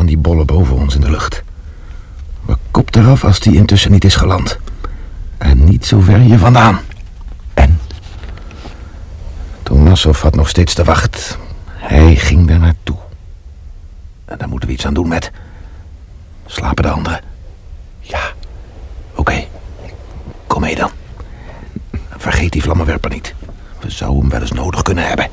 van die bollen boven ons in de lucht. We kop eraf als die intussen niet is geland. En niet zo ver hier vandaan. En? Tomasov had nog steeds de wacht. Hij ging daar naartoe. En daar moeten we iets aan doen met. Slapen de anderen? Ja. Oké. Kom mee dan. Vergeet die vlammenwerper niet. We zouden hem wel eens nodig kunnen hebben.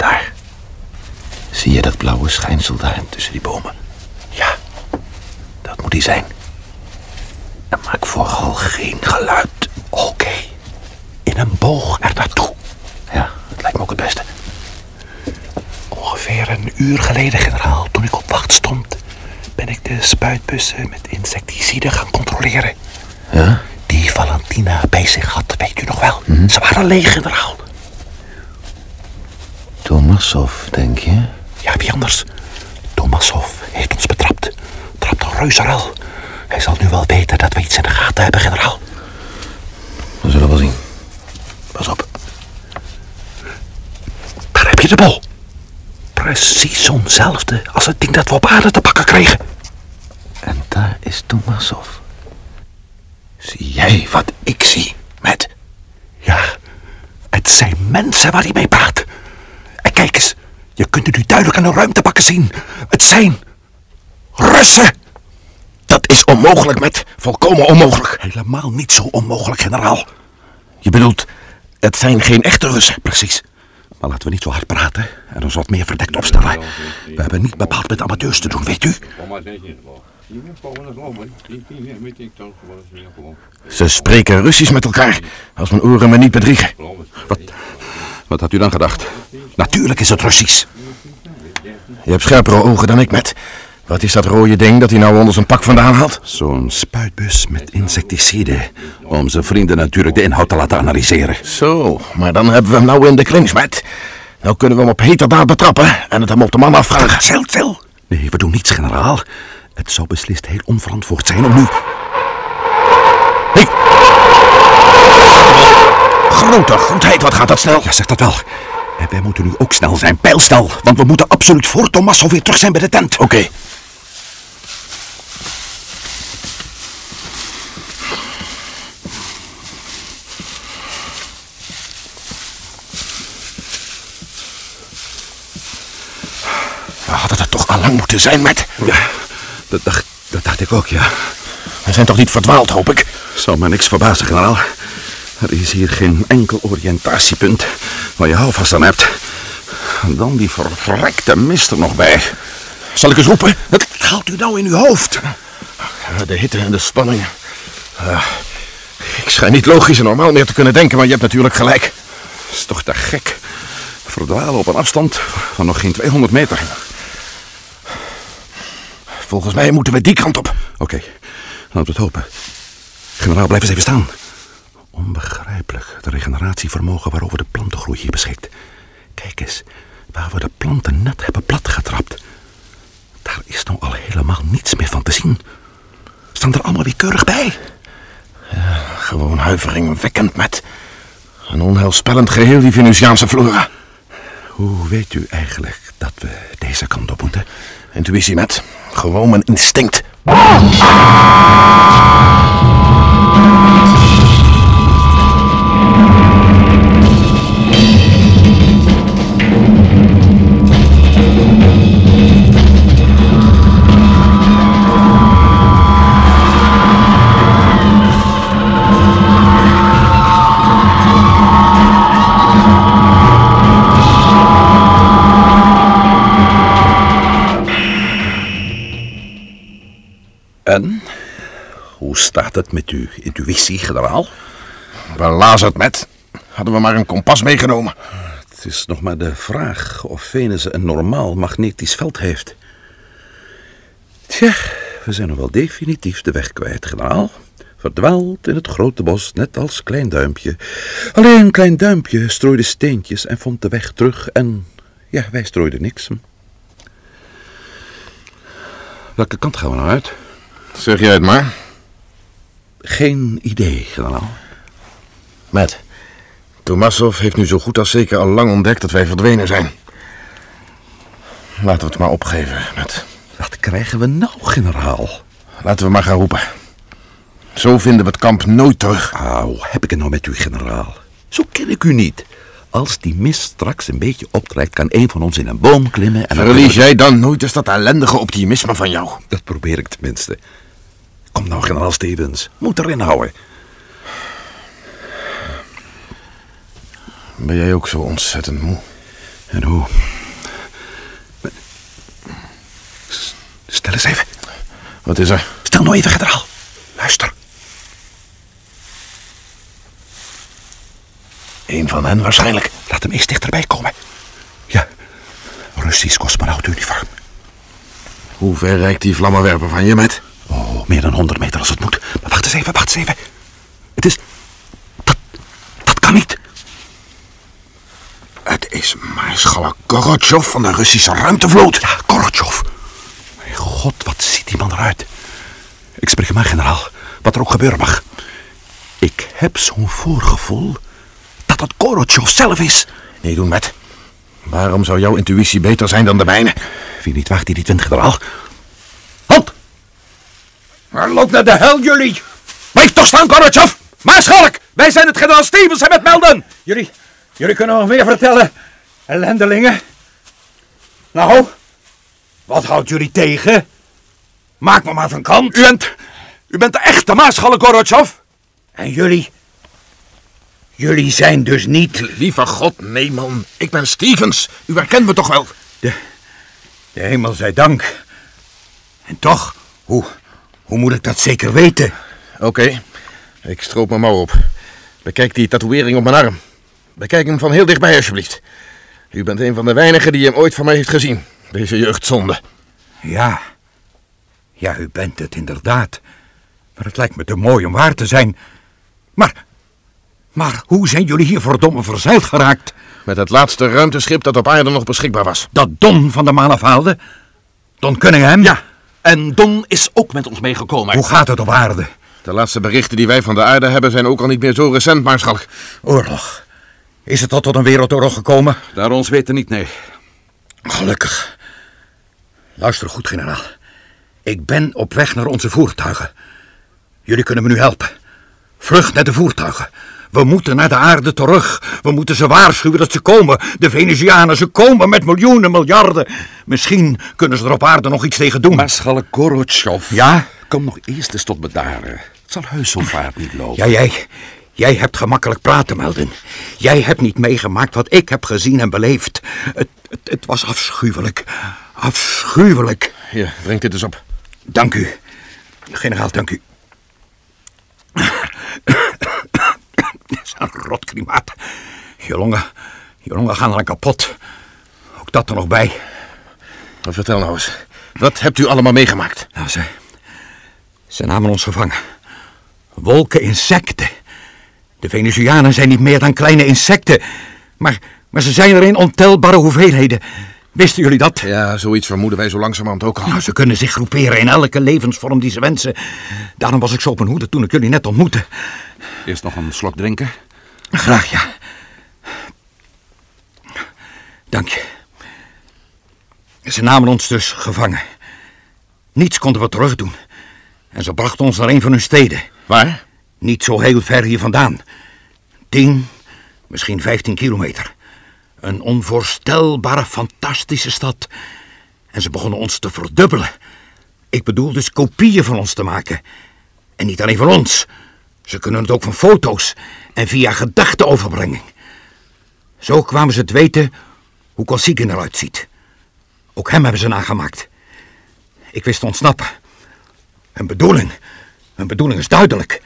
Daar. Zie je dat blauwe schijnsel daar tussen die bomen? Ja, dat moet hij zijn. En maak vooral geen geluid. Oké. In een boog er naartoe. Ja, het lijkt me ook het beste. Ongeveer een uur geleden, generaal, toen ik op wacht stond, ben ik de spuitbussen met insecticide gaan controleren. Ja? Die Valentina bij zich had, weet u nog wel. Ze waren leeg, generaal. Tomasov, denk je? Ja, wie anders? Tomasov heeft ons betrapt. Trapt een reuzeral. Hij zal nu wel weten dat we iets in de gaten hebben, generaal. We zullen wel zien. Pas op. Daar heb je de bol. Precies zo'nzelfde als het ding dat we op aarde te pakken kregen. En daar is Tomasov. Zie jij wat ik zie, met? Ja, het zijn mensen waar hij mee praat. En kijk eens, je kunt het nu duidelijk aan de ruimtebakken zien. Het zijn Russen. Dat is onmogelijk, met. Volkomen onmogelijk. Helemaal niet zo onmogelijk, generaal. Je bedoelt, het zijn geen echte Russen. Precies. Maar laten we niet zo hard praten en ons wat meer verdekt opstellen. We hebben niet bepaald met amateurs te doen, weet u? Ze spreken Russisch met elkaar, als mijn oren me niet bedriegen. Wat, wat had u dan gedacht? Natuurlijk is het Russisch. Je hebt scherpere ogen dan ik, met. Wat is dat rode ding dat hij nou onder zijn pak vandaan haalt? Zo'n spuitbus met insecticide. Om zijn vrienden natuurlijk de inhoud te laten analyseren. Zo, maar dan hebben we hem nou in de clinch, met. Nou kunnen we hem op heterdaad betrappen en het hem op de man afvragen. Stil, stil. Nee, we doen niets, generaal. Het zou beslist heel onverantwoord zijn om nu... Grote goedheid, wat gaat dat snel? Ja, zeg dat wel. En wij moeten nu ook snel zijn, pijlstel. Want we moeten absoluut voor Tomasso weer terug zijn bij de tent. Oké. We hadden het toch al lang moeten zijn, met. Ja, dat dacht, dat dacht ik ook, ja. We zijn toch niet verdwaald, hoop ik? Zou me niks verbazen, generaal. Er is hier geen enkel oriëntatiepunt waar je houvast aan hebt. En dan die verrekte mist er nog bij. Zal ik eens roepen? Wat haalt u nou in uw hoofd? De hitte en de spanning. Uh, ik schijn niet logisch en normaal meer te kunnen denken, maar je hebt natuurlijk gelijk. is toch te gek. Verdwalen op een afstand van nog geen 200 meter. Volgens mij moeten we die kant op. Oké, okay, laten we het hopen. Generaal, blijf eens even staan. Onbegrijpelijk, het regeneratievermogen waarover de plantengroei hier beschikt. Kijk eens, waar we de planten net hebben platgetrapt. Daar is nou al helemaal niets meer van te zien. Staan er allemaal weer keurig bij. Ja, gewoon huiveringwekkend met een onheilspellend geheel, die Venusiaanse flora. Hoe weet u eigenlijk dat we deze kant op moeten? Intuïtie met. Gewoon mijn instinct. En? Staat het met uw intuïtie, generaal? Belazerd met. Hadden we maar een kompas meegenomen. Het is nog maar de vraag of Venus een normaal magnetisch veld heeft. Tja, we zijn nog wel definitief de weg kwijt, generaal. Verdwaald in het grote bos, net als Klein Duimpje. Alleen Klein Duimpje strooide steentjes en vond de weg terug en... Ja, wij strooiden niks. Welke kant gaan we nou uit? Zeg jij het maar. Geen idee, generaal. Matt, Tomasov heeft nu zo goed als zeker al lang ontdekt dat wij verdwenen zijn. Laten we het maar opgeven, Matt. Wat krijgen we nou, generaal? Laten we maar gaan roepen. Zo vinden we het kamp nooit terug. Au, heb ik het nou met u, generaal? Zo ken ik u niet. Als die mist straks een beetje optrekt, kan een van ons in een boom klimmen en... Verlies jij dan nooit eens dat ellendige optimisme van jou? Dat probeer ik tenminste. Kom nou, generaal Stevens. Moet erin houden. Ben jij ook zo ontzettend moe? En hoe? Stel eens even. Wat is er? Stel nou even, generaal. Luister. Een van hen waarschijnlijk. Laat hem eens dichterbij komen. Ja, Russisch cosmonautuniform. Hoe ver reikt die vlammenwerper van je met? Oh, meer dan 100 meter als het moet. Maar wacht eens even, wacht eens even. Het is... Dat, dat kan niet. Het is Maarschalk Gorotjov van de Russische ruimtevloot. Ja, Gorotjov. Mijn god, wat ziet die man eruit. Ik spreek hem aan, generaal. Wat er ook gebeuren mag. Ik heb zo'n voorgevoel dat het Gorotjov zelf is. Nee, doen met. Waarom zou jouw intuïtie beter zijn dan de mijne? Wie niet wacht, die niet wint, generaal. Maar loop naar de hel, jullie! Blijf toch staan, Gorotjov! Maarschalk, wij zijn het generaal Stevens en met melden! Jullie, jullie kunnen nog meer vertellen, ellendelingen. Nou, wat houdt jullie tegen? Maak me maar van kant. U bent... U bent de echte maarschalk, Gorotjov. En jullie? Jullie zijn dus niet... Lieve God, nee man. Ik ben Stevens. U herkent me toch wel? De, de hemel zij dank. En toch, hoe, hoe moet ik dat zeker weten? Oké. Ik stroop mijn mouw op. Bekijk die tatoeëring op mijn arm. Bekijk hem van heel dichtbij, alsjeblieft. U bent een van de weinigen die hem ooit van mij heeft gezien. Deze jeugdzonde. Ja, ja, u bent het inderdaad. Maar het lijkt me te mooi om waar te zijn. Maar, maar hoe zijn jullie hier verdomme verzeild geraakt? Met het laatste ruimteschip dat op aarde nog beschikbaar was. Dat Don van de maan afhaalde? Don Cunningham? Ja, en Don is ook met ons meegekomen. Hoe gaat het op aarde? De laatste berichten die wij van de aarde hebben zijn ook al niet meer zo recent, Maarschalk. Oorlog. Is het al tot een wereldoorlog gekomen? Daar ons weten niet, nee. Gelukkig. Luister goed, generaal. Ik ben op weg naar onze voertuigen. Jullie kunnen me nu helpen. Vlucht naar de voertuigen. We moeten naar de aarde terug. We moeten ze waarschuwen dat ze komen. De Venusianen, ze komen met miljoenen, miljarden. Misschien kunnen ze er op aarde nog iets tegen doen. Maarschalk Gorotjov. Ja? Kom nog eerst eens tot bedaren. Het zal heus zo vaart niet lopen. Ja, jij. Jij hebt gemakkelijk praten, Melden. Jij hebt niet meegemaakt wat ik heb gezien en beleefd. Het, het, het was afschuwelijk. Afschuwelijk. Hier, drink dit eens op. Dank u. Generaal, dank u. Een rotklimaat. Je longen, je longen gaan er kapot. Ook dat er nog bij. Maar vertel nou eens. Wat hebt u allemaal meegemaakt? Nou, ze, ze namen ons gevangen. Wolken insecten. De Venusianen zijn niet meer dan kleine insecten. Maar, maar ze zijn er in ontelbare hoeveelheden. Wisten jullie dat? Ja, zoiets vermoeden wij zo langzamerhand ook al. Nou, ze kunnen zich groeperen in elke levensvorm die ze wensen. Daarom was ik zo op mijn hoede toen ik jullie net ontmoette. Eerst nog een slok drinken. Graag, ja. Dank je. Ze namen ons dus gevangen. Niets konden we terugdoen. En ze brachten ons naar een van hun steden. Waar? Niet zo heel ver hier vandaan. Tien, misschien vijftien kilometer. Een onvoorstelbare, fantastische stad. En ze begonnen ons te verdubbelen. Ik bedoel dus kopieën van ons te maken. En niet alleen van ons. Ze kunnen het ook van foto's en via gedachteoverbrenging. Zo kwamen ze te weten hoe Kosygin eruit ziet. Ook hem hebben ze nagemaakt. Ik wist te ontsnappen. Hun bedoeling, hun bedoeling is duidelijk.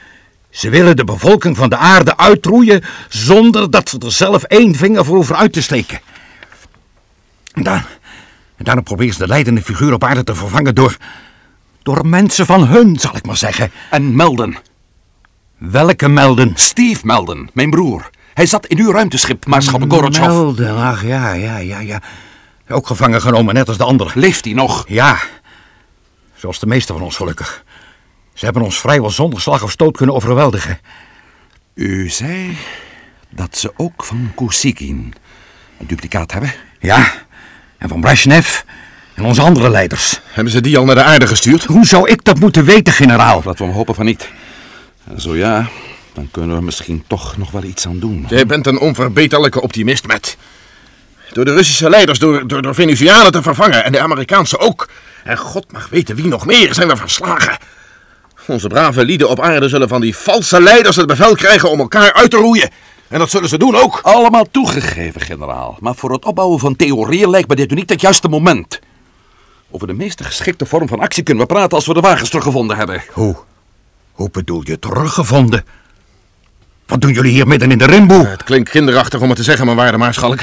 Ze willen de bevolking van de aarde uitroeien zonder dat ze er zelf één vinger voor hoeven uit te steken. En, daar, en daarom proberen ze de leidende figuur op aarde te vervangen door, door mensen van hun, zal ik maar zeggen. En Melden. Welke melden? Steve Melden, mijn broer. Hij zat in uw ruimteschip, maarschalk Gorotjov. Melden, ach ja, ja, ja, ja. Ook gevangen genomen, net als de anderen. Leeft hij nog? Ja, zoals de meeste van ons gelukkig. Ze hebben ons vrijwel zonder slag of stoot kunnen overweldigen. U zei dat ze ook van Kosikin een duplicaat hebben? Ja, en van Brezhnev en onze andere leiders. Hebben ze die al naar de aarde gestuurd? Hoe zou ik dat moeten weten, generaal? Laten we hem hopen van niet. En zo ja, dan kunnen we misschien toch nog wel iets aan doen. Jij bent een onverbeterlijke optimist, Matt. Door de Russische leiders, door, door, door te vervangen en de Amerikaanse ook. En God mag weten wie nog meer, zijn we verslagen. Onze brave lieden op aarde zullen van die valse leiders het bevel krijgen om elkaar uit te roeien. En dat zullen ze doen ook. Allemaal toegegeven, generaal. Maar voor het opbouwen van theorieën lijkt me dit nu niet het juiste moment. Over de meest geschikte vorm van actie kunnen we praten als we de wagens teruggevonden hebben. Hoe? Hoe bedoel je teruggevonden? Wat doen jullie hier midden in de rimboe? Het klinkt kinderachtig om het te zeggen, mijn waarde maarschalk.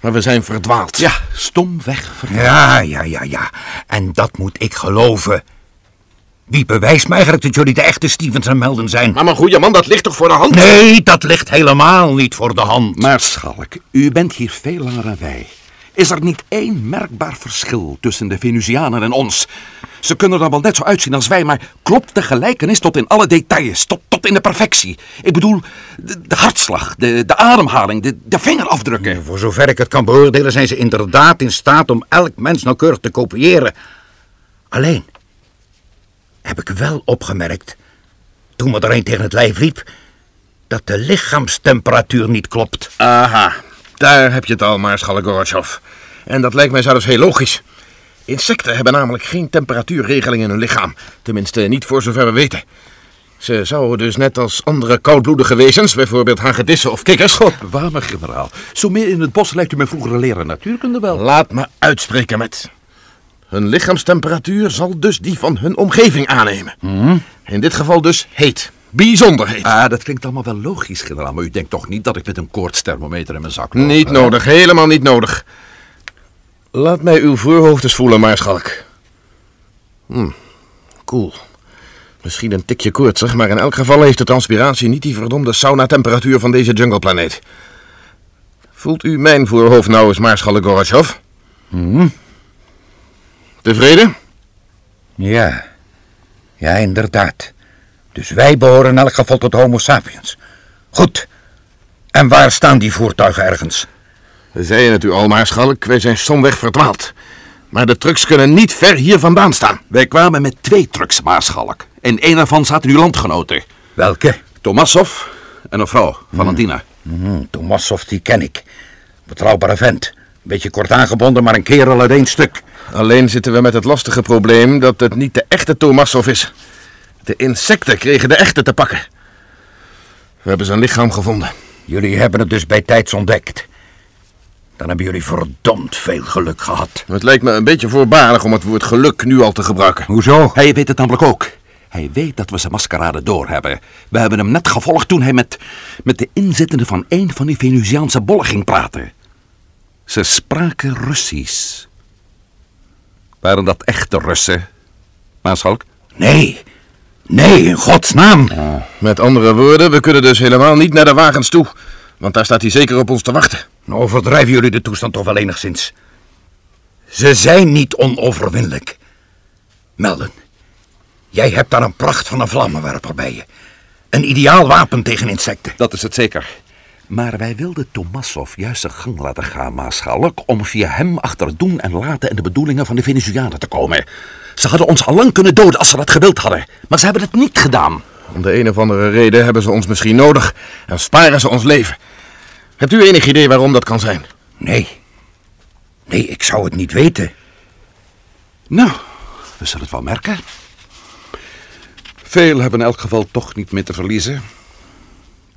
Maar we zijn verdwaald. Ja, stomweg verdwaald. Ja, ja, ja, ja. En dat moet ik geloven. Wie bewijst mij eigenlijk dat jullie de echte Stevens en Melden zijn? Maar mijn goede man, dat ligt toch voor de hand? Nee, dat ligt helemaal niet voor de hand. Maarschalk, u bent hier veel langer dan wij. Is er niet één merkbaar verschil tussen de Venusianen en ons? Ze kunnen er wel net zo uitzien als wij, maar klopt de gelijkenis tot in alle details, tot, tot in de perfectie? Ik bedoel, de, de hartslag, de, de ademhaling, de, de vingerafdrukken. Voor zover ik het kan beoordelen zijn ze inderdaad in staat om elk mens nauwkeurig te kopiëren. Alleen heb ik wel opgemerkt, toen me er een tegen het lijf liep, dat de lichaamstemperatuur niet klopt. Aha, daar heb je het al, maarschalk Gorbachev. En dat lijkt mij zelfs heel logisch. Insecten hebben namelijk geen temperatuurregeling in hun lichaam. Tenminste, niet voor zover we weten. Ze zouden dus net als andere koudbloedige wezens, bijvoorbeeld hagedissen of kikkers... God bewaar me, generaal. Zo meer in het bos lijkt u mijn vroegere leraar natuurkunde wel. Laat me uitspreken met. Hun lichaamstemperatuur zal dus die van hun omgeving aannemen. In dit geval dus heet. Bijzonder heet. Ah, dat klinkt allemaal wel logisch, generaal. Maar u denkt toch niet dat ik met een koortsthermometer in mijn zak loop? Niet hè? nodig, helemaal niet nodig. Laat mij uw voorhoofd eens voelen, maarschalk. Hm, cool. Misschien een tikje koortsig, maar in elk geval heeft de transpiratie niet die verdomde sauna-temperatuur van deze jungleplaneet. Voelt u mijn voorhoofd nou eens, maarschalk Gorbachev? Tevreden? Ja, ja, inderdaad. Dus wij behoren in elk geval tot Homo sapiens. Goed. En waar staan die voertuigen ergens? We zeiden het u al, maarschalk, wij zijn somweg verdwaald. Maar de trucks kunnen niet ver hier vandaan staan. Wij kwamen met twee trucks, maarschalk. In één daarvan zaten uw landgenoten. Welke? Tomassov en een vrouw, Valentina. Hm, Tomassov, die ken ik. Betrouwbare vent. Beetje kort aangebonden, maar een kerel uit één stuk. Alleen zitten we met het lastige probleem dat het niet de echte Tomassov is. De insecten kregen de echte te pakken. We hebben zijn lichaam gevonden. Jullie hebben het dus bij tijds ontdekt. Dan hebben jullie verdomd veel geluk gehad. Het lijkt me een beetje voorbarig om het woord geluk nu al te gebruiken. Hoezo? Hij weet het namelijk ook. Hij weet dat we zijn maskerade doorhebben. We hebben hem net gevolgd toen hij met, met de inzittende van een van die Venusiaanse bollen ging praten. Ze spraken Russisch. Waren dat echte Russen, Maarschalk? Nee. Nee, in godsnaam. Met andere woorden, we kunnen dus helemaal niet naar de wagens toe. Want daar staat hij zeker op ons te wachten. Nou overdrijven jullie de toestand toch wel enigszins. Ze zijn niet onoverwinnelijk. Melden, jij hebt daar een pracht van een vlammenwerper bij je. Een ideaal wapen tegen insecten. Dat is het zeker. Maar wij wilden Tomassov juist zijn gang laten gaan, Maarschalk... om via hem achter het doen en laten en de bedoelingen van de Venezuelanen te komen. Ze hadden ons al lang kunnen doden als ze dat gewild hadden. Maar ze hebben het niet gedaan. Om de een of andere reden hebben ze ons misschien nodig en sparen ze ons leven. Hebt u enig idee waarom dat kan zijn? Nee. Nee, ik zou het niet weten. Nou, we zullen het wel merken. Veel hebben in elk geval toch niet meer te verliezen.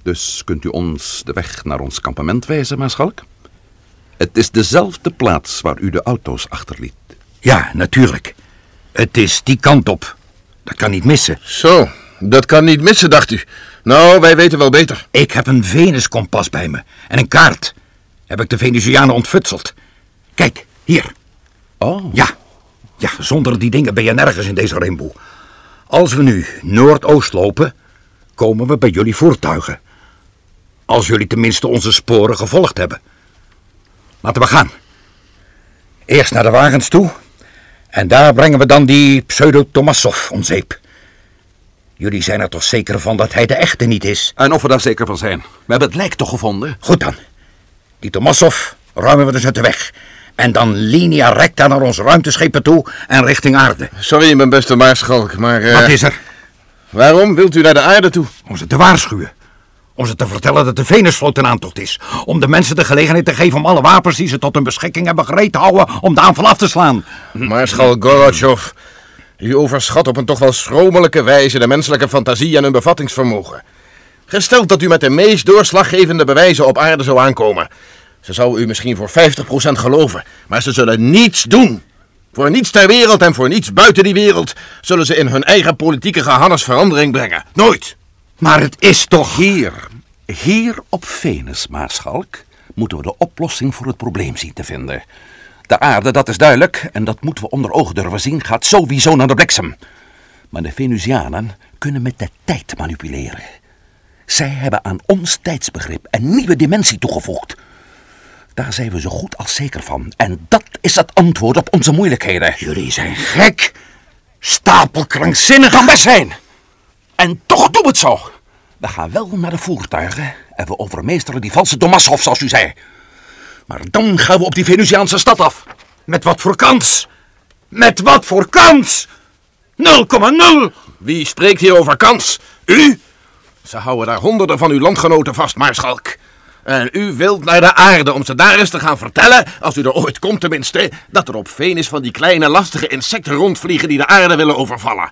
Dus kunt u ons de weg naar ons kampement wijzen, Maarschalk? Het is dezelfde plaats waar u de auto's achterliet. Ja, natuurlijk. Het is die kant op. Dat kan niet missen. Zo, dat kan niet missen, dacht u. Nou, wij weten wel beter. Ik heb een Venuskompas bij me. En een kaart. Heb ik de Venusianen ontfutseld. Kijk, hier. Oh, Ja. Ja, zonder die dingen ben je nergens in deze rainbow. Als we nu noordoost lopen, komen we bij jullie voertuigen. Als jullie tenminste onze sporen gevolgd hebben. Laten we gaan. Eerst naar de wagens toe. En daar brengen we dan die pseudo-Tomassov om zeep. Jullie zijn er toch zeker van dat hij de echte niet is? En of we daar zeker van zijn? We hebben het lijk toch gevonden? Goed dan. Die Tomassov ruimen we dus uit de weg. En dan linea recta naar onze ruimteschepen toe en richting aarde. Sorry, mijn beste maarschalk, maar... eh, Wat is er? Waarom wilt u naar de aarde toe? Om ze te waarschuwen. Om ze te vertellen dat de Venusvloot in aantocht is. Om de mensen de gelegenheid te geven om alle wapens die ze tot hun beschikking hebben gereed te houden om de aanval af te slaan. Maarschalk Gorbachev, u overschat op een toch wel schromelijke wijze de menselijke fantasie en hun bevattingsvermogen. Gesteld dat u met de meest doorslaggevende bewijzen op aarde zou aankomen. Ze zouden u misschien voor 50% geloven, maar ze zullen niets doen. Voor niets ter wereld en voor niets buiten die wereld zullen ze in hun eigen politieke gehannes verandering brengen. Nooit. Maar het is toch... Hier, hier op Venus, Maarschalk, moeten we de oplossing voor het probleem zien te vinden. De aarde, dat is duidelijk, en dat moeten we onder ogen durven zien, gaat sowieso naar de bliksem. Maar de Venusianen kunnen met de tijd manipuleren. Zij hebben aan ons tijdsbegrip een nieuwe dimensie toegevoegd. Daar zijn we zo goed als zeker van. En dat is het antwoord op onze moeilijkheden. Jullie zijn gek. Stapelkrankzinnig. Kan best zijn. En toch doen we het zo. We gaan wel naar de voertuigen en we overmeesteren die valse Tomassov, zoals u zei. Maar dan gaan we op die Venusiaanse stad af. Met wat voor kans? Met wat voor kans? 0,0. Wie spreekt hier over kans? U? Ze houden daar honderden van uw landgenoten vast, maarschalk. En u wilt naar de aarde om ze daar eens te gaan vertellen, als u er ooit komt tenminste, dat er op Venus van die kleine lastige insecten rondvliegen die de aarde willen overvallen.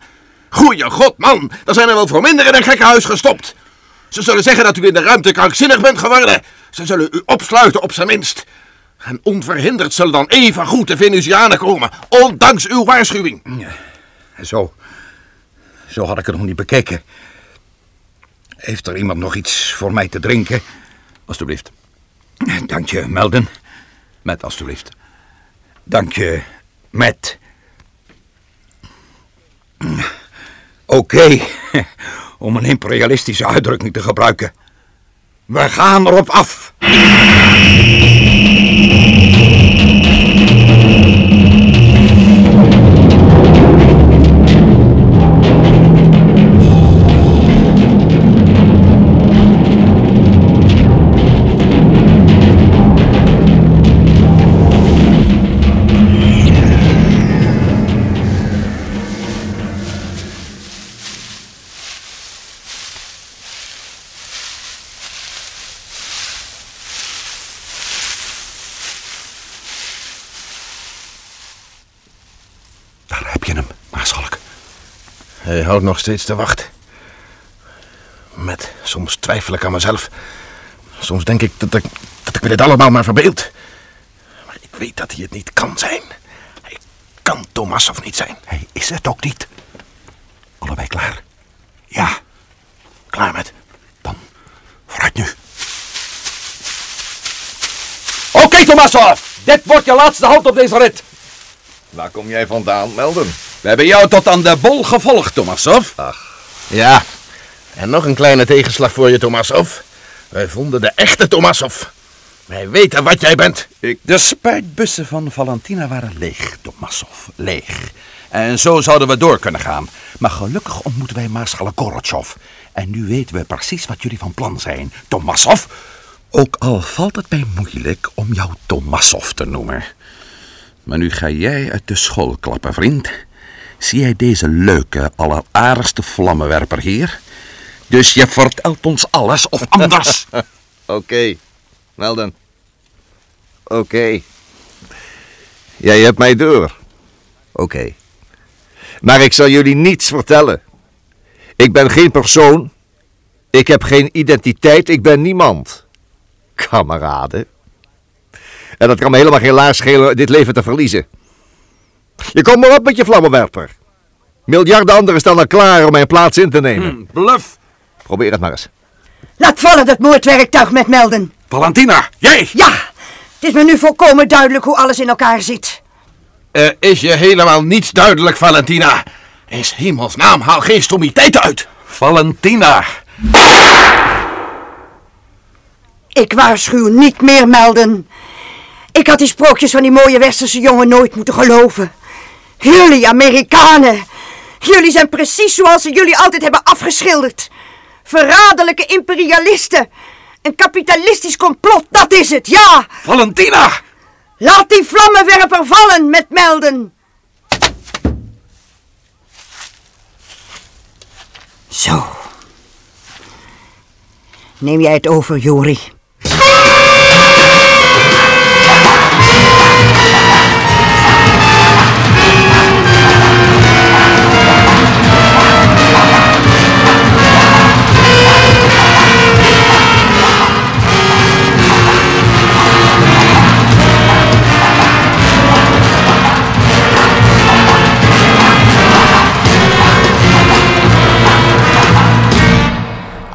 Goeie god, man, daar zijn er wel voor minder in een gekkenhuis gestopt. Ze zullen zeggen dat u in de ruimte krankzinnig bent geworden. Ze zullen u opsluiten op zijn minst. En onverhinderd zullen dan even goed de Venusianen komen, ondanks uw waarschuwing. Zo. Zo had ik het nog niet bekeken. Heeft er iemand nog iets voor mij te drinken? Alsjeblieft. Dank je, Melden. Met alsjeblieft. Dank je, Matt. Oké, om een imperialistische uitdrukking te gebruiken. We gaan erop af. Hij houdt nog steeds te wachten. Met, soms twijfel ik aan mezelf. Soms denk ik dat ik, dat ik me dit allemaal maar verbeeld. Maar ik weet dat hij het niet kan zijn. Hij kan Tomassov niet zijn. Hij is het ook niet. Allebei klaar. Ja, klaar met. Dan vooruit nu. Oké, Tomassov. Dit wordt je laatste halt op deze rit. Waar kom jij vandaan, Melden? We hebben jou tot aan de bol gevolgd, Tomassov. Ja, en nog een kleine tegenslag voor je, Tomassov. Wij vonden de echte Tomassov. Wij weten wat jij bent. De spuitbussen van Valentina waren leeg, Tomassov. Leeg. En zo zouden we door kunnen gaan. Maar gelukkig ontmoeten wij Maarschalk Gorotjov. En nu weten we precies wat jullie van plan zijn. Tomassov, ook al valt het mij moeilijk om jou Tomassov te noemen. Maar nu ga jij uit de school klappen, vriend. Zie jij deze leuke, alleraardigste vlammenwerper hier? Dus je vertelt ons alles of anders. Oké, Melden. Oké. Jij hebt mij door. Oké. Maar ik zal jullie niets vertellen. Ik ben geen persoon. Ik heb geen identiteit. Ik ben niemand. Kameraden. En dat kan me helemaal geen laars schelen dit leven te verliezen. Je komt maar op met je vlammenwerper. Miljarden anderen staan al klaar om mijn plaats in te nemen. Bluff. Probeer het maar eens. Laat vallen dat moordwerktuig met melden. Valentina, jij! Ja, het is me nu volkomen duidelijk hoe alles in elkaar zit. Er is je helemaal niets duidelijk, Valentina. In 's hemelsnaam, haal geen stommiteiten uit. Valentina. Ik waarschuw niet meer melden. Ik had die sprookjes van die mooie westerse jongen nooit moeten geloven. Jullie Amerikanen, Jullie zijn precies zoals ze jullie altijd hebben afgeschilderd. Verraderlijke imperialisten. Een kapitalistisch complot, dat is het, ja! Valentina! Laat die vlammenwerper vallen met melden. Zo. Neem jij het over, Jori.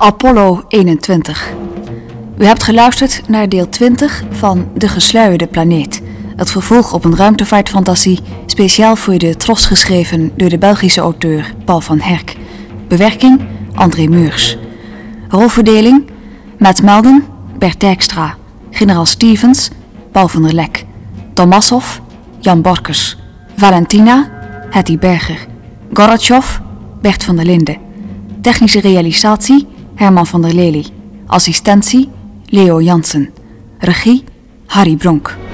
Apollo 21. U hebt geluisterd naar deel 20 van De Gesluierde Planeet. Het vervolg op een ruimtevaartfantasie, speciaal voor de Tros geschreven door de Belgische auteur Paul van Herk. Bewerking André Meurs. Rolverdeling Matt Melden, Bert Dijkstra, Generaal Stevens, Paul van der Lek, Tomassov, Jan Borkes, Valentina, Hetty Berger, Gorbachev, Bert van der Linden. Technische realisatie Herman van der Lely. Assistentie Leo Jansen. Regie Harry Bronk.